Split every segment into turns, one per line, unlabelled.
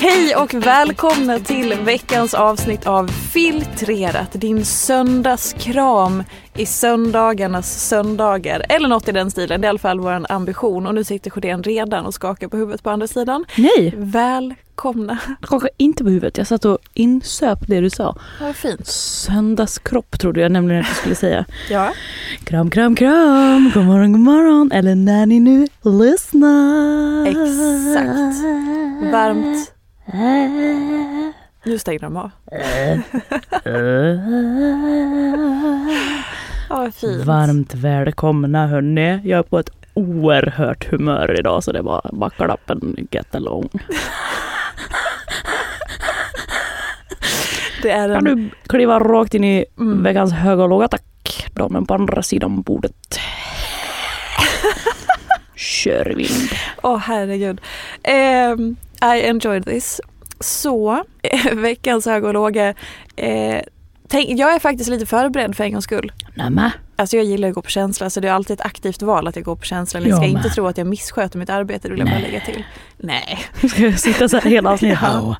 Hej och välkomna till veckans avsnitt av Filtrerat, din söndagskram i söndagarnas söndagar. Eller något i den stilen, det är i alla fall vår ambition. Och nu sitter Sjödén redan och skakar på huvudet på andra sidan.
Nej,
Välkomna.
skakade inte på huvudet. Jag satt och insöp det du sa.
Vad fint.
Söndagskropp trodde jag nämligen att du skulle säga.
Ja.
Kram, kram, kram. God morgon, god morgon. Eller när ni nu lyssnar.
Exakt. Varmt. Nu stänger de av. Fint.
Varmt välkomna hörni. Jag är på ett oerhört humör idag så det var backarlappen get along.
Det är
Kan
en...
du kliva rakt in i
Mm.
veckans höga och låga tack. Damen på andra sidan bordet. Kör vind.
Åh herregud. Ehm, I enjoyed this. Så, veckans höga och låga. Eh, tänk, jag är faktiskt lite förberedd för en gångs skull.
Nämen.
Alltså jag gillar att gå på känsla så det är alltid ett aktivt val att jag går på känsla. Ni
Jag
ska
med.
inte tro att jag missköter mitt arbete, det vill jag bara lägga till. Nej,
Ska jag sitta så här hela avsnittet?
Ja.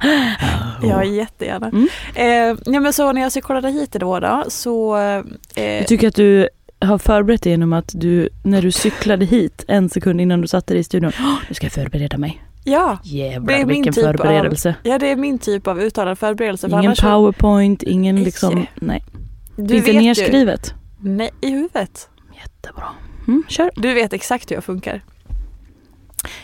jag jättegärna.
Mm.
Eh, ja, men så när jag cyklade hit idag då så... Eh,
Jag tycker att du har förberett dig genom att du, när du cyklade hit en sekund innan du satte dig i studion, "Åh, nu ska jag förbereda mig.
Ja, Det
Jävlar
är min typ av-
förberedelse.
ja, det är min typ av uttalad förberedelse. för
Ingen powerpoint, ingen liksom, nej.
du
Finns det
vet ju-
nerskrivet?
Nej, i huvudet.
Jättebra. Mm, kör.
Du vet exakt hur jag funkar.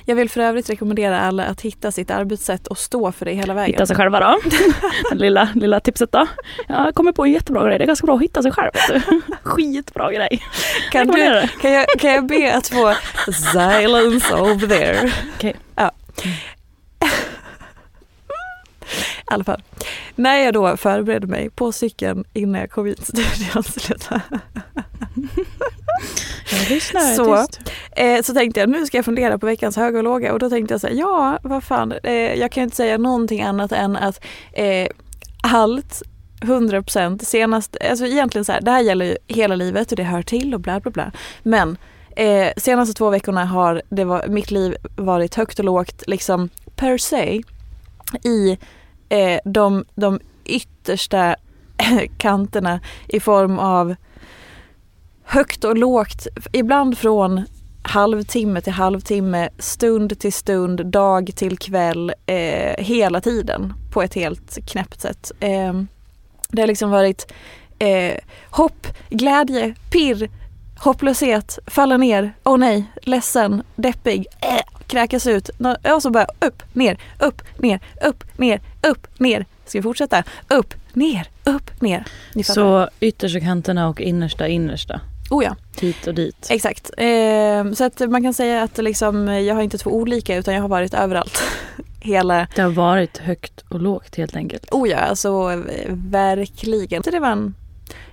Jag vill för övrigt rekommendera alla att hitta sitt arbetssätt och stå för det hela vägen.
Hitta sig själva då. Det lilla, lilla tipset då. Jag kommer på en jättebra grej. Det är ganska bra att hitta sig själv. Skitbra grej.
kan, du,
det.
kan, jag, kan jag be att få silence over there?
Okej.
Ja. I alla fall. När jag då förberedde mig på cykeln innan jag kom hit studion. Så. Eh, så tänkte jag nu ska jag fundera på veckans höga och låga och då tänkte jag så här, ja vad fan, eh, jag kan ju inte säga någonting annat än att eh, allt 100% senast, alltså egentligen så här, det här gäller ju hela livet och det hör till och bla bla bla. Men eh, senaste två veckorna har det var, mitt liv varit högt och lågt liksom per se i eh, de, de yttersta kanterna i form av högt och lågt, ibland från halvtimme till halvtimme, stund till stund, dag till kväll, eh, hela tiden på ett helt knäppt sätt. Eh, det har liksom varit eh, hopp, glädje, pirr, hopplöshet, falla ner, åh nej, ledsen, deppig, äh, kräkas ut och så bara upp, ner, upp, ner, upp, ner, upp, ner. Ska vi fortsätta? Upp, ner, upp, ner.
Så yttersta kanterna och innersta innersta.
Oh ja.
Hit och dit.
Exakt. Eh, så att man kan säga att liksom, jag har inte två olika utan jag har varit överallt. Hela,
Det har varit högt och lågt helt enkelt.
oh ja, alltså verkligen. Så det var en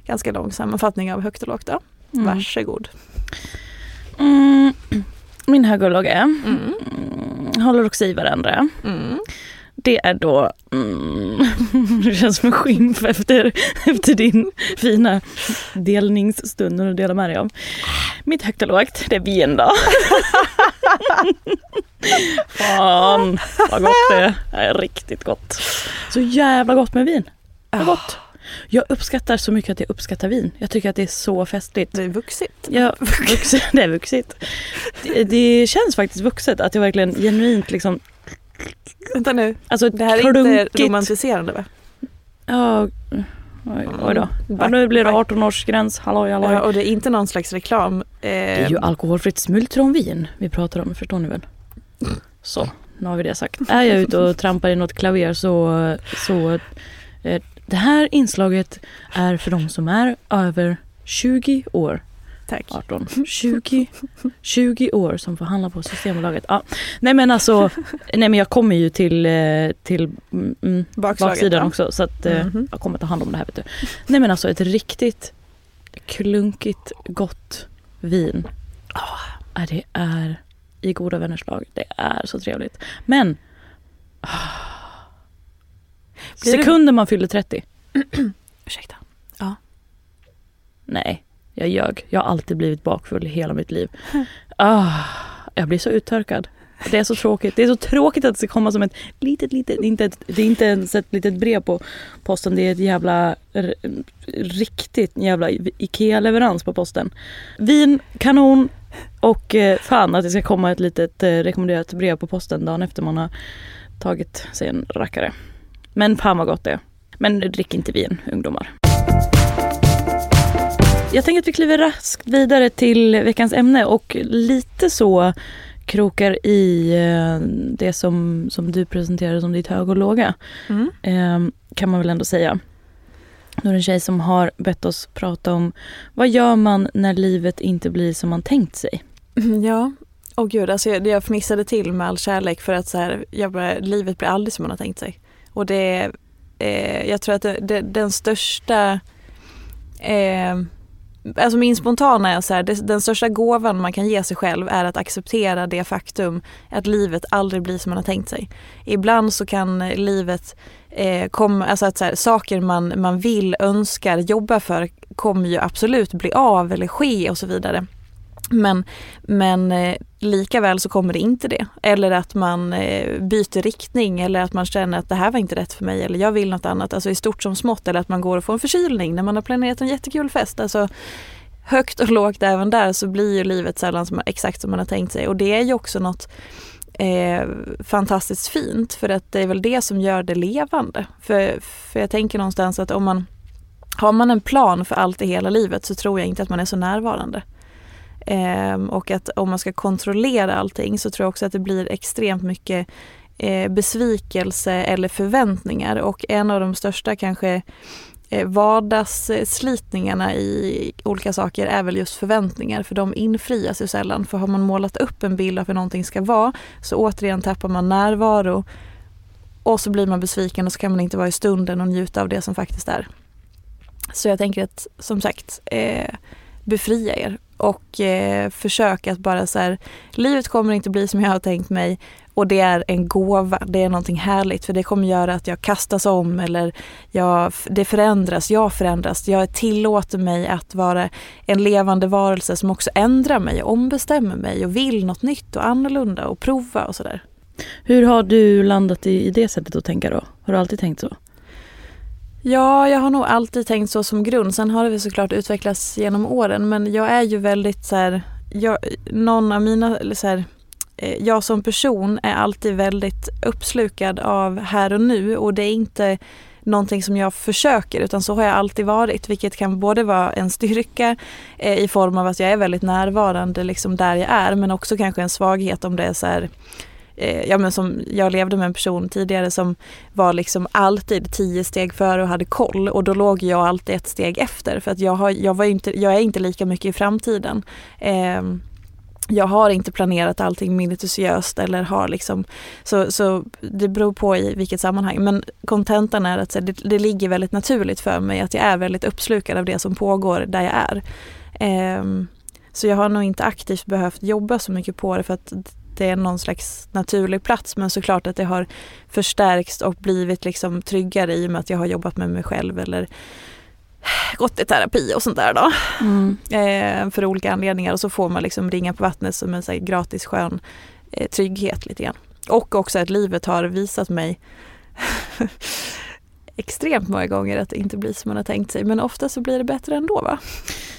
ganska lång sammanfattning av högt och lågt då.
Mm.
Varsågod.
Mm. Min höga och låga
Mm.
håller också i varandra.
Mm.
Det är då, mm, det känns som en skymf efter, efter din fina delningsstund du delar med dig av. Mitt högt och lågt, det är vin då. Fan vad gott det är. Det är riktigt gott. Så jävla gott med vin. Vad gott. Jag uppskattar så mycket att jag uppskattar vin. Jag tycker att det är så festligt.
Det är vuxit.
Ja, vuxet, det är vuxit. Det, det känns faktiskt vuxet att jag verkligen genuint liksom,
Vänta nu,
alltså
det här är inte romantiserande va?
Ja, oj, oj då. Ja, nu blir det 18-årsgräns, halloj halloj.
Ja, och det är inte någon slags reklam.
Det är ju alkoholfritt smultronvin vi pratar om, förstår ni väl? Så, nu har vi det sagt. Är jag ute och trampar i något klaver så, så eh, det här inslaget är för de som är över 20 år.
Tack.
18, 20, 20 år som får handla på Systembolaget. Ja. Nej men alltså, nej men jag kommer ju till, eh, till mm, mm,
Bakslaget,
baksidan
ja.
också så att eh,
Mhm.
jag kommer ta hand om det här vet du. Nej men alltså ett riktigt klunkigt gott vin. Ah, det är i goda vänners lag. Det är så trevligt. Men ah,
Blir det-
sekunden man fyller 30.
Ursäkta.
Nej, jag ljög. Jag har alltid blivit bakfull i hela mitt liv. Ah, jag blir så uttörkad. Det är så tråkigt. Det är så tråkigt att det ska komma som ett litet, litet, det inte, ett, det är inte ens ett litet brev på posten. Det är ett jävla, riktigt jävla IKEA-leverans på posten. Vin, kanon och eh, fan att det ska komma ett litet eh, rekommenderat brev på posten dagen efter man har tagit sig en rackare. Men fan vad gott det är. Men drick inte vin, ungdomar. Jag tänker att vi kliver raskt vidare till veckans ämne och lite så krokar i eh, det som, som du presenterade som ditt hög och låga.
Mm.
Eh, kan man väl ändå säga. Nu är det en tjej som har bett oss prata om vad gör man när livet inte blir som man tänkt sig?
Ja, och gud, alltså jag, jag fnissade till med all kärlek för att så här, jag bara, livet blir aldrig som man har tänkt sig. Och det, eh, jag tror att det, det, den största, eh, alltså min spontana är så här, det, den största gåvan man kan ge sig själv är att acceptera det faktum att livet aldrig blir som man har tänkt sig. Ibland så kan livet eh, komma, alltså att så här, saker man, man vill, önskar, jobbar för kommer ju absolut bli av eller ske och så vidare. Men, men eh, lika väl så kommer det inte det. Eller att man eh, byter riktning eller att man känner att det här var inte rätt för mig eller jag vill något annat. Alltså i stort som smått eller att man går och får en förkylning när man har planerat en jättekul fest. Alltså högt och lågt även där så blir ju livet sällan som, exakt som man har tänkt sig. Och det är ju också något eh, fantastiskt fint för att det är väl det som gör det levande. För, för jag tänker någonstans att om man har man en plan för allt i hela livet så tror jag inte att man är så närvarande. Ehm, och att om man ska kontrollera allting så tror jag också att det blir extremt mycket eh, besvikelse eller förväntningar och en av de största kanske eh, vardagsslitningarna i olika saker är väl just förväntningar för de infrias ju sällan. För har man målat upp en bild av hur någonting ska vara så återigen tappar man närvaro och så blir man besviken och så kan man inte vara i stunden och njuta av det som faktiskt är. Så jag tänker att som sagt eh, befria er och eh, försök att bara så här, livet kommer inte bli som jag har tänkt mig och det är en gåva, det är någonting härligt för det kommer göra att jag kastas om eller jag, det förändras, jag förändras. Jag tillåter mig att vara en levande varelse som också ändrar mig och ombestämmer mig och vill något nytt och annorlunda och prova och sådär.
Hur har du landat i, i det sättet att tänka då? Har du alltid tänkt så?
Ja, jag har nog alltid tänkt så som grund. Sen har det väl såklart utvecklats genom åren men jag är ju väldigt så här, jag, någon av mina, eller så här, eh, jag som person är alltid väldigt uppslukad av här och nu och det är inte någonting som jag försöker utan så har jag alltid varit vilket kan både vara en styrka eh, i form av att jag är väldigt närvarande liksom där jag är men också kanske en svaghet om det är så här eh, ja, men som jag levde med en person tidigare som var liksom alltid tio steg före och hade koll och då låg jag alltid ett steg efter för att jag, har, jag, var inte, jag är inte lika mycket i framtiden. Eh, jag har inte planerat allting minutiöst eller har liksom, så, så det beror på i vilket sammanhang. Men kontentan är att det, det ligger väldigt naturligt för mig att jag är väldigt uppslukad av det som pågår där jag är. Ehm, så jag har nog inte aktivt behövt jobba så mycket på det för att det är någon slags naturlig plats men såklart att det har förstärkts och blivit liksom tryggare i och med att jag har jobbat med mig själv eller gått i terapi och sånt där då.
Mm.
Eh, för olika anledningar och så får man liksom ringa på vattnet som en så gratis skön eh, trygghet lite grann. Och också att livet har visat mig extremt många gånger att det inte blir som man har tänkt sig men ofta så blir det bättre ändå va?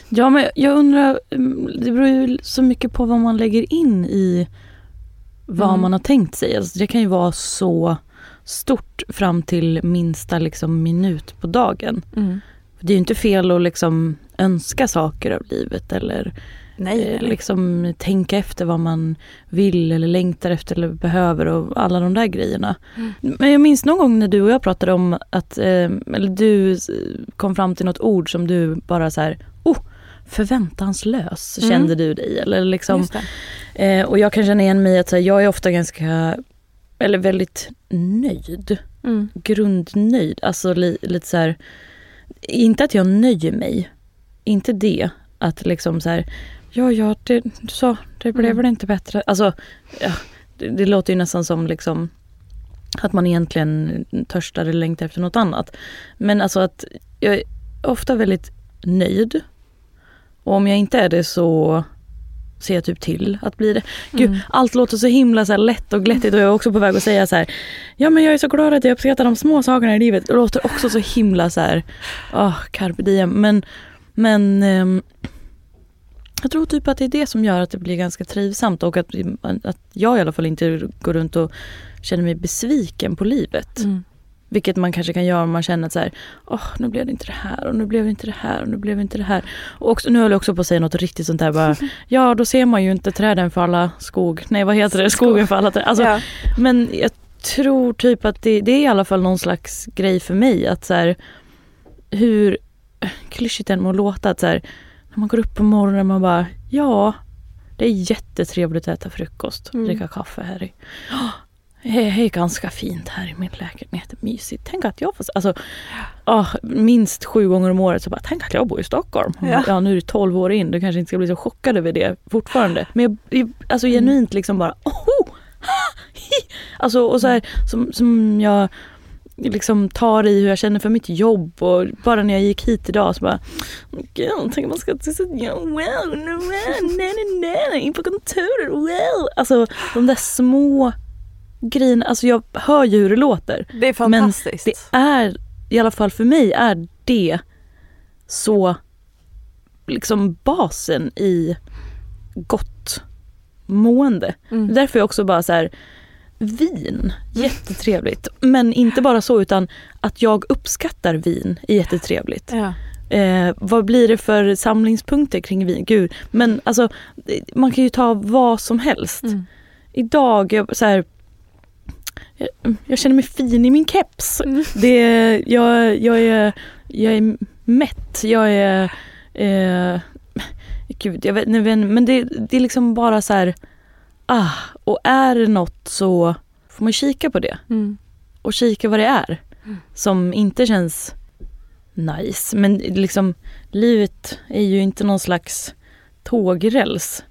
Ja men jag undrar, mm, det beror ju så mycket på vad man lägger in i vad
Mm.
man har tänkt sig. Alltså det kan ju vara så stort fram till minsta liksom minut på dagen. Det är ju inte fel att liksom önska saker av livet eller
Nej,
eh, liksom tänka efter vad man vill eller längtar efter eller behöver och alla de där grejerna.
Mm.
Men jag minns någon gång när du och jag pratade om att, eh, eller du kom fram till något ord som du bara så här, oh, förväntanslös
Mm.
kände du dig eller liksom. Eh, och jag kan känna igen mig att här, jag är ofta ganska, eller väldigt nöjd.
Mm.
Grundnöjd. Alltså li, lite så här, inte att jag nöjer mig. Inte det. Att liksom så här, ja ja, det, så, det blev
Mm.
väl inte bättre. Alltså, ja, det, det låter ju nästan som liksom att man egentligen törstar eller längtar efter något annat. Men alltså att jag är ofta väldigt nöjd. Och om jag inte är det så ser jag typ till att bli det. Gud,
Mm.
allt låter så himla så lätt och glättigt och jag är också på väg att säga så här. Ja men jag är så glad att jag uppskattar de små sakerna i livet. Det låter också så himla så här. Åh, carpe diem. Men, men ehm, jag tror typ att det är det som gör att det blir ganska trivsamt och att, att jag i alla fall inte går runt och känner mig besviken på livet.
Mm.
Vilket man kanske kan göra om man känner att så här, åh nu blev det inte det här och nu blev det inte det här och nu blev det inte det här. Och också, nu höll jag också på att säga något riktigt sånt här bara, ja då ser man ju inte träden för alla skog, nej vad heter det, skogen för alla träd. Alltså,
ja.
Men jag tror typ att det, det är i alla fall någon slags grej för mig att så här, hur klyschigt det än må låta att så här, när man går upp på morgonen man bara, ja det är jättetrevligt att äta frukost,
Mm.
dricka kaffe här i. "Åh, Det är ganska fint här i min lägenhet, mysigt. Tänk att jag får, alltså, åh, minst sju gånger om året så bara, tänk att jag bor i Stockholm.
Ja.
Ja, nu är det 12 år in, du kanske inte ska bli så chockad över det fortfarande. Men jag, alltså
Mm.
genuint liksom bara, oh. Alltså och så här, som, som jag liksom tar i hur jag känner för mitt jobb och bara när jag gick hit idag så bara Gud, tänk om man ska till sitt wow, no, wow, nej, nej, nej, in på kontoret, wow. Alltså de där små grejerna, alltså jag hör ju hur det låter.
Det är fantastiskt.
Det är, i alla fall för mig, är det så liksom basen i gott mående.
Mm.
Därför är också bara så här vin, jättetrevligt. Men inte bara så utan att jag uppskattar vin är jättetrevligt.
Ja.
Eh, vad blir det för samlingspunkter kring vin? Gud, men alltså man kan ju ta vad som helst.
Mm.
Idag, jag, så här, jag, jag känner mig fin i min keps.
Mm.
Det, jag, jag, är, jag är mätt, jag är... Eh, gud, jag vet inte, men det, det är liksom bara så här... Ah, och är det något så får man kika på det
Mm.
och kika vad det är
Mm.
som inte känns nice. Men liksom livet är ju inte någon slags tågräls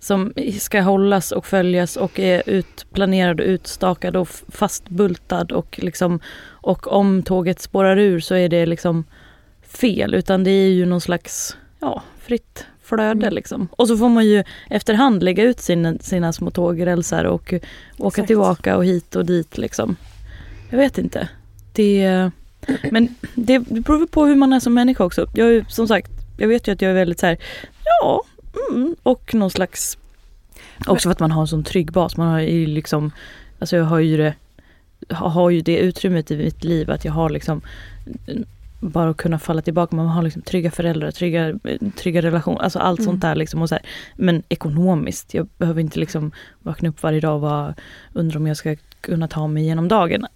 som ska hållas och följas och är utplanerad och utstakad och fastbultad och liksom och om tåget spårar ur så är det liksom fel utan det är ju någon slags ja, fritt flöde
Mm.
liksom. Och så får man ju efterhand lägga ut sina, sina små tågrälsar och åka
Exakt.
tillbaka och hit och dit liksom. Jag vet inte. Det, men det beror på hur man är som människa också. Jag är som sagt, jag vet ju att jag är väldigt så här, ja, mm, och någon slags, också för att man har en sån trygg bas. Man har ju liksom, alltså jag har ju det, har ju det utrymmet i mitt liv att jag har liksom bara att kunna falla tillbaka. Man har liksom trygga föräldrar, trygga, trygga relationer, alltså allt
Mm.
sånt där. Liksom och så här. Men ekonomiskt, jag behöver inte liksom vakna upp varje dag och bara undra om jag ska kunna ta mig igenom dagen.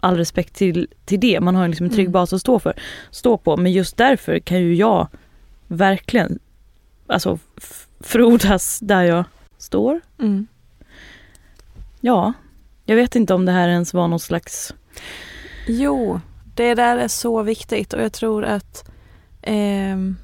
All respekt till, till det, man har liksom en trygg
Mm.
bas att stå, för, stå på. Men just därför kan ju jag verkligen alltså, frodas där jag står.
Mm.
Ja, jag vet inte om det här ens var någon slags...
Jo, det där är så viktigt och jag tror att ehm,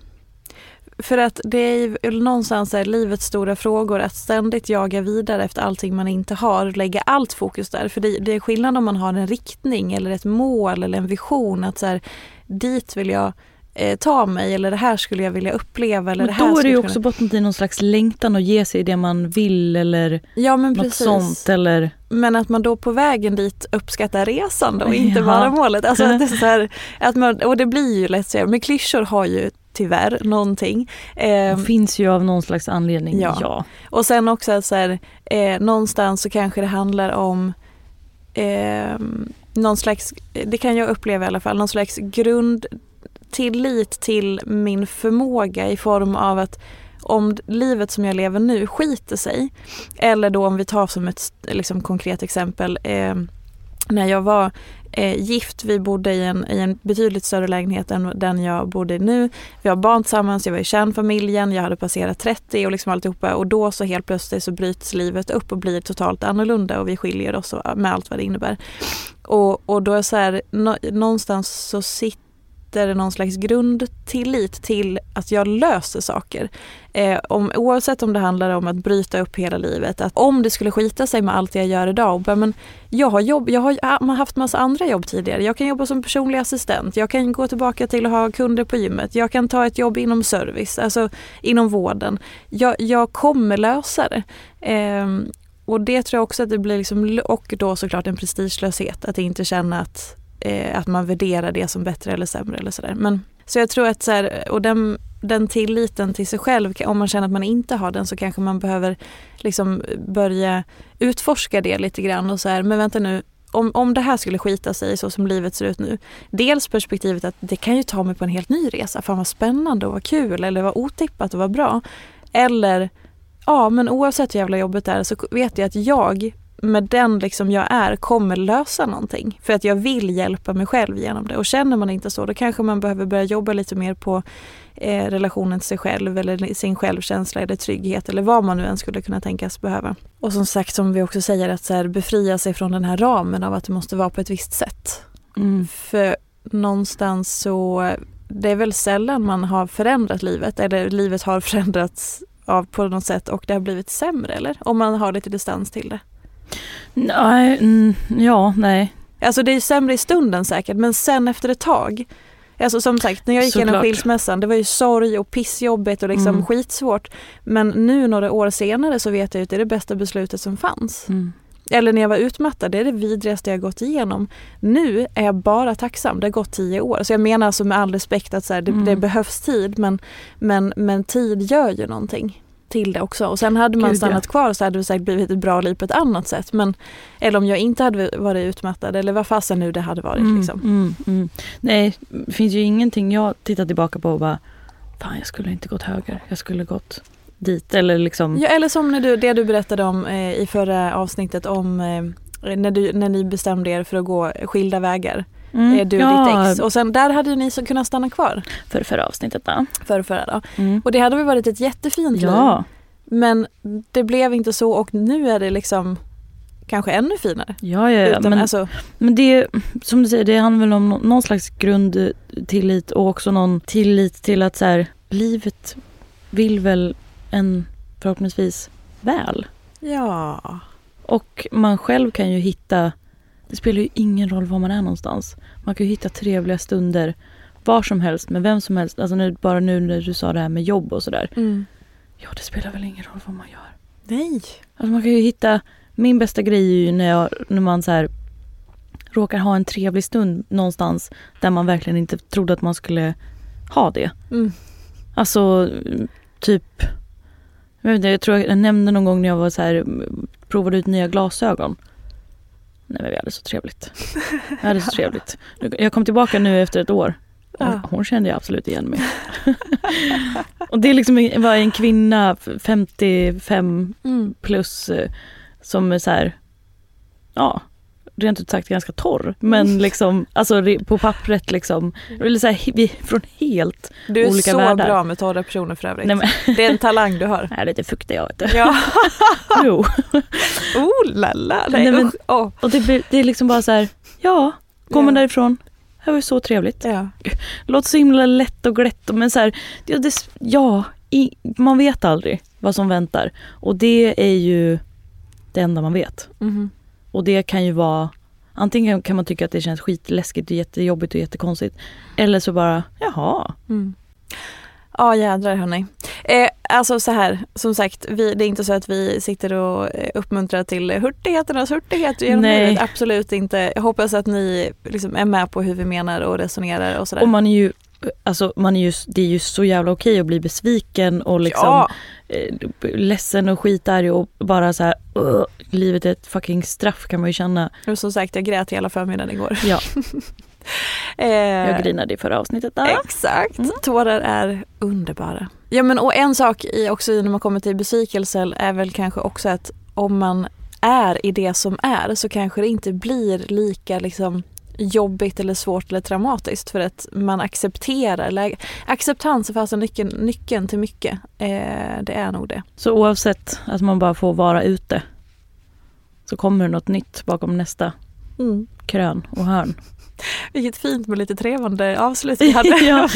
För att det är någonstans är livets stora frågor att ständigt jaga vidare efter allting man inte har, lägga allt fokus där. För det, det är skillnad om man har en riktning eller ett mål eller en vision att så här, dit vill jag eh, ta mig eller det här skulle jag vilja uppleva. Eller
Men
det här
då är det ju också
kunna-
bottnat i någon slags längtan att ge sig det man vill eller
ja, men
något
precis.
sånt. Eller,
Men att man då på vägen dit uppskattar resan då, inte
Ja.
bara målet. Alltså att det så här, att man, och det blir ju lätt så, men klyschor har ju tyvärr någonting. Eh,
finns ju av någon slags anledning.
Ja.
Ja.
och sen också att så här, eh, någonstans så kanske det handlar om eh, någon slags, det kan jag uppleva i alla fall, någon slags tillit till min förmåga i form av att om livet som jag lever nu skiter sig, eller då om vi tar som ett liksom, konkret exempel, eh, när jag var eh, gift, vi bodde i en, i en betydligt större lägenhet än den jag bodde i nu. Vi har barn tillsammans, jag var i kärnfamiljen, jag hade passerat 30 och liksom alltihopa och då så helt plötsligt så bryts livet upp och blir totalt annorlunda och vi skiljer oss med allt vad det innebär. Och, och då är så här, nå, någonstans så sitter sätter någon slags grundtillit till att jag löser saker. Eh, om, oavsett om det handlar om att bryta upp hela livet, att om det skulle skita sig med allt jag gör idag, och bara, men jag har, jobb, jag har haft massa andra jobb tidigare. Jag kan jobba som personlig assistent, jag kan gå tillbaka till att ha kunder på gymmet, jag kan ta ett jobb inom service, alltså inom vården. Jag, jag kommer lösa det. Eh, och det tror jag också att det blir, liksom, och då såklart en prestigelöshet, att inte känna att, eh, att man värderar det som bättre eller sämre eller sådär. Men, så jag tror att så här, och den, den tilliten till sig själv, om man känner att man inte har den så kanske man behöver liksom börja utforska det lite grann och så här, men vänta nu, om, om det här skulle skita sig så som livet ser ut nu. Dels perspektivet att det kan ju ta mig på en helt ny resa. Fan vad spännande och vad kul eller vad otippat och vad bra. Eller, ja men oavsett hur jävla jobbet är så vet jag att jag med den liksom jag är kommer lösa någonting. För att jag vill hjälpa mig själv genom det. Och känner man inte så då kanske man behöver börja jobba lite mer på eh, relationen till sig själv eller sin självkänsla eller trygghet eller vad man nu än skulle kunna tänkas behöva. Och som sagt som vi också säger att så här, befria sig från den här ramen av att det måste vara på ett visst sätt.
Mm.
För någonstans så det är väl sällan man har förändrat livet eller livet har förändrats av på något sätt och det har blivit sämre eller? Om man har lite distans till det.
Nej, mm, ja, nej.
Alltså det är sämre i stunden säkert men sen efter ett tag. Alltså som sagt när jag gick igenom skilsmässan det var ju sorg och pissjobbigt och liksom
Mm.
skitsvårt. Men nu några år senare så vet jag att det är det bästa beslutet som fanns.
Mm.
Eller när jag var utmattad, det är det vidrigaste jag gått igenom. Nu är jag bara tacksam, det har gått tio år. Så jag menar alltså med all respekt att så här, det,
Mm.
det behövs tid men, men, men tid gör ju någonting till det också. Och sen hade man
Gud, ja.
stannat kvar så hade det säkert blivit ett bra liv på ett annat sätt. Men, eller om jag inte hade varit utmattad eller vad fasen nu det hade varit.
Mm,
Liksom.
mm, mm. Nej, det finns ju ingenting jag tittar tillbaka på och bara, fan jag skulle inte gått höger, jag skulle gått dit. Eller liksom,
Ja, eller som när du, det du berättade om eh, i förra avsnittet om eh, när, du, när ni bestämde er för att gå skilda vägar.
Mm,
Eh, du och
ja,
ditt ex. Och sen där hade ni så kunnat stanna kvar.
för förra avsnittet då.
För förra då.
Mm.
Och det hade väl varit ett jättefint liv.
Ja,
Men det blev inte så och nu är det liksom kanske ännu finare.
ja, ja, ja.
Utan,
Men,
alltså,
men det, som du säger, det handlar väl om nå- någon slags grundtillit och också någon tillit till att så här, livet vill väl en förhoppningsvis väl.
ja.
Och man själv kan ju hitta, det spelar ju ingen roll var man är någonstans. Man kan ju hitta trevliga stunder var som helst med vem som helst. Alltså nu, bara nu när du sa det här med jobb och sådär.
Mm.
Ja, det spelar väl ingen roll vad man gör.
Nej.
Alltså man kan ju hitta, min bästa grej är ju när, jag, när man så här råkar ha en trevlig stund någonstans där man verkligen inte trodde att man skulle ha det.
Mm.
Alltså typ, jag, vet inte, jag tror jag nämnde någon gång när jag var så här, provade ut nya glasögon. Nej men vi hade så trevligt. Vi hade så trevligt. Jag kom tillbaka nu efter ett år. Hon, hon kände jag absolut igen mig. och det är liksom var en kvinna, 55
Mm.
plus, eh, som är så här, ja, rent ut sagt ganska torr. Men liksom, alltså på pappret liksom, eller så här, vi från helt,
Du är
Olika
så
världar.
bra med torra personer för övrigt.
nej men,
Det är en talang du har.
är lite fuktig jag vet du.
Ja.
Jo.
oh la la. Nej,
Nej, men-.
Åh.
Och det, det är liksom bara så här, ja, går man
Ja.
därifrån, Det var ju så trevligt.
Ja.
Låter så himla lätt och glätt men så här, ja, det, ja i, man vet aldrig vad som väntar. Och det är ju det enda man vet.
Mhm.
Och det kan ju vara Antingen kan man tycka att det känns skitläskigt och jättejobbigt och jättekonstigt. Eller så bara, jaha.
Mm. Ja jädrar hörni. Eh, alltså så här, som sagt, vi, det är inte så att vi sitter och eh, uppmuntrar till hurtigheternas hurtighet genom
Nej.
livet. Absolut inte. Jag hoppas att ni liksom är med på hur vi menar och resonerar och sådär.
Och man är ju, alltså man är ju, det är ju så jävla okej att bli besviken och liksom
ja,
eh, ledsen och skitarg och bara så här, "Ugh, livet är ett fucking straff kan man ju känna.
och som sagt jag grät hela förmiddagen igår.
Ja,
Eh,
jag grinade i förra avsnittet. Ah.
Exakt, tårar är underbara. Ja men och en sak i, också när man kommer till besvikelse är väl kanske också att om man är i det som är så kanske det inte blir lika liksom jobbigt eller svårt eller traumatiskt för att man accepterar läge. Acceptans är fasen nyckeln, nyckeln till mycket. Eh, det är nog det.
Så oavsett att man bara får vara ute så kommer det något nytt bakom nästa krön och hörn.
Vilket fint med lite trevande avslut vi hade.
Ja.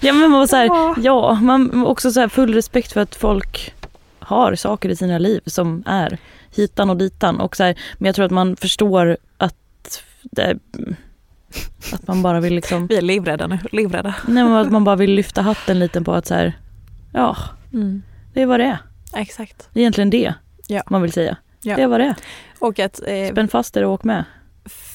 Ja men man var så här,
Ja.
ja, man också så här full respekt för att folk har saker i sina liv som är hitan och ditan. Och så här, men jag tror att man förstår att det, att man bara vill liksom,
Vi är livrädda nu, livrädda.
nej, men att man bara vill lyfta hatten lite på att så här, ja det är vad det är.
Exakt.
Det är egentligen det
Ja.
man vill säga.
Ja.
Det är vad det är.
Och att eh,
Spänn fast er och åk med.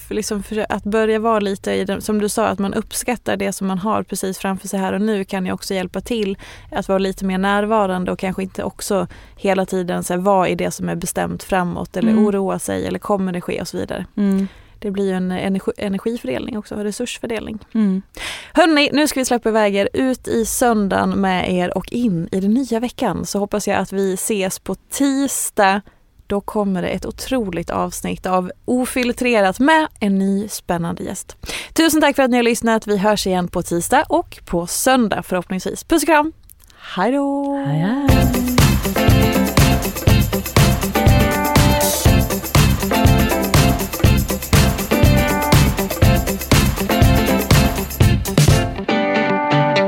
liksom för, att börja vara lite i det, som du sa, att man uppskattar det som man har precis framför sig här och nu kan ju också hjälpa till att vara lite mer närvarande och kanske inte också hela tiden så här, vara i det som är bestämt framåt eller
Mm.
oroa sig eller kommer det ske och så vidare.
Mm.
Det blir ju en energi, energifördelning också, resursfördelning.
Mm.
Hörni, nu ska vi släppa iväg er ut i söndagen med er och in i den nya veckan. Så hoppas jag att vi ses på tisdag. Då kommer det ett otroligt avsnitt av Ofiltrerat med en ny spännande gäst. Tusen tack för att ni har lyssnat. Vi hörs igen på tisdag och på söndag förhoppningsvis. Puss och kram! Hej då!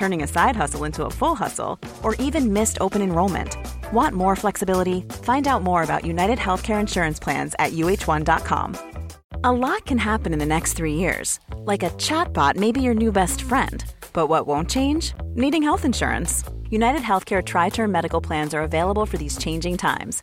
turning a side hustle into a full hustle, or even missed open enrollment. Want more flexibility? Find out more about United Healthcare Insurance Plans at uh1.com. A lot can happen in the next three years. Like a chatbot may be your new best friend. But what won't change? Needing health insurance. United Healthcare Tri Term Medical Plans are available for these changing times.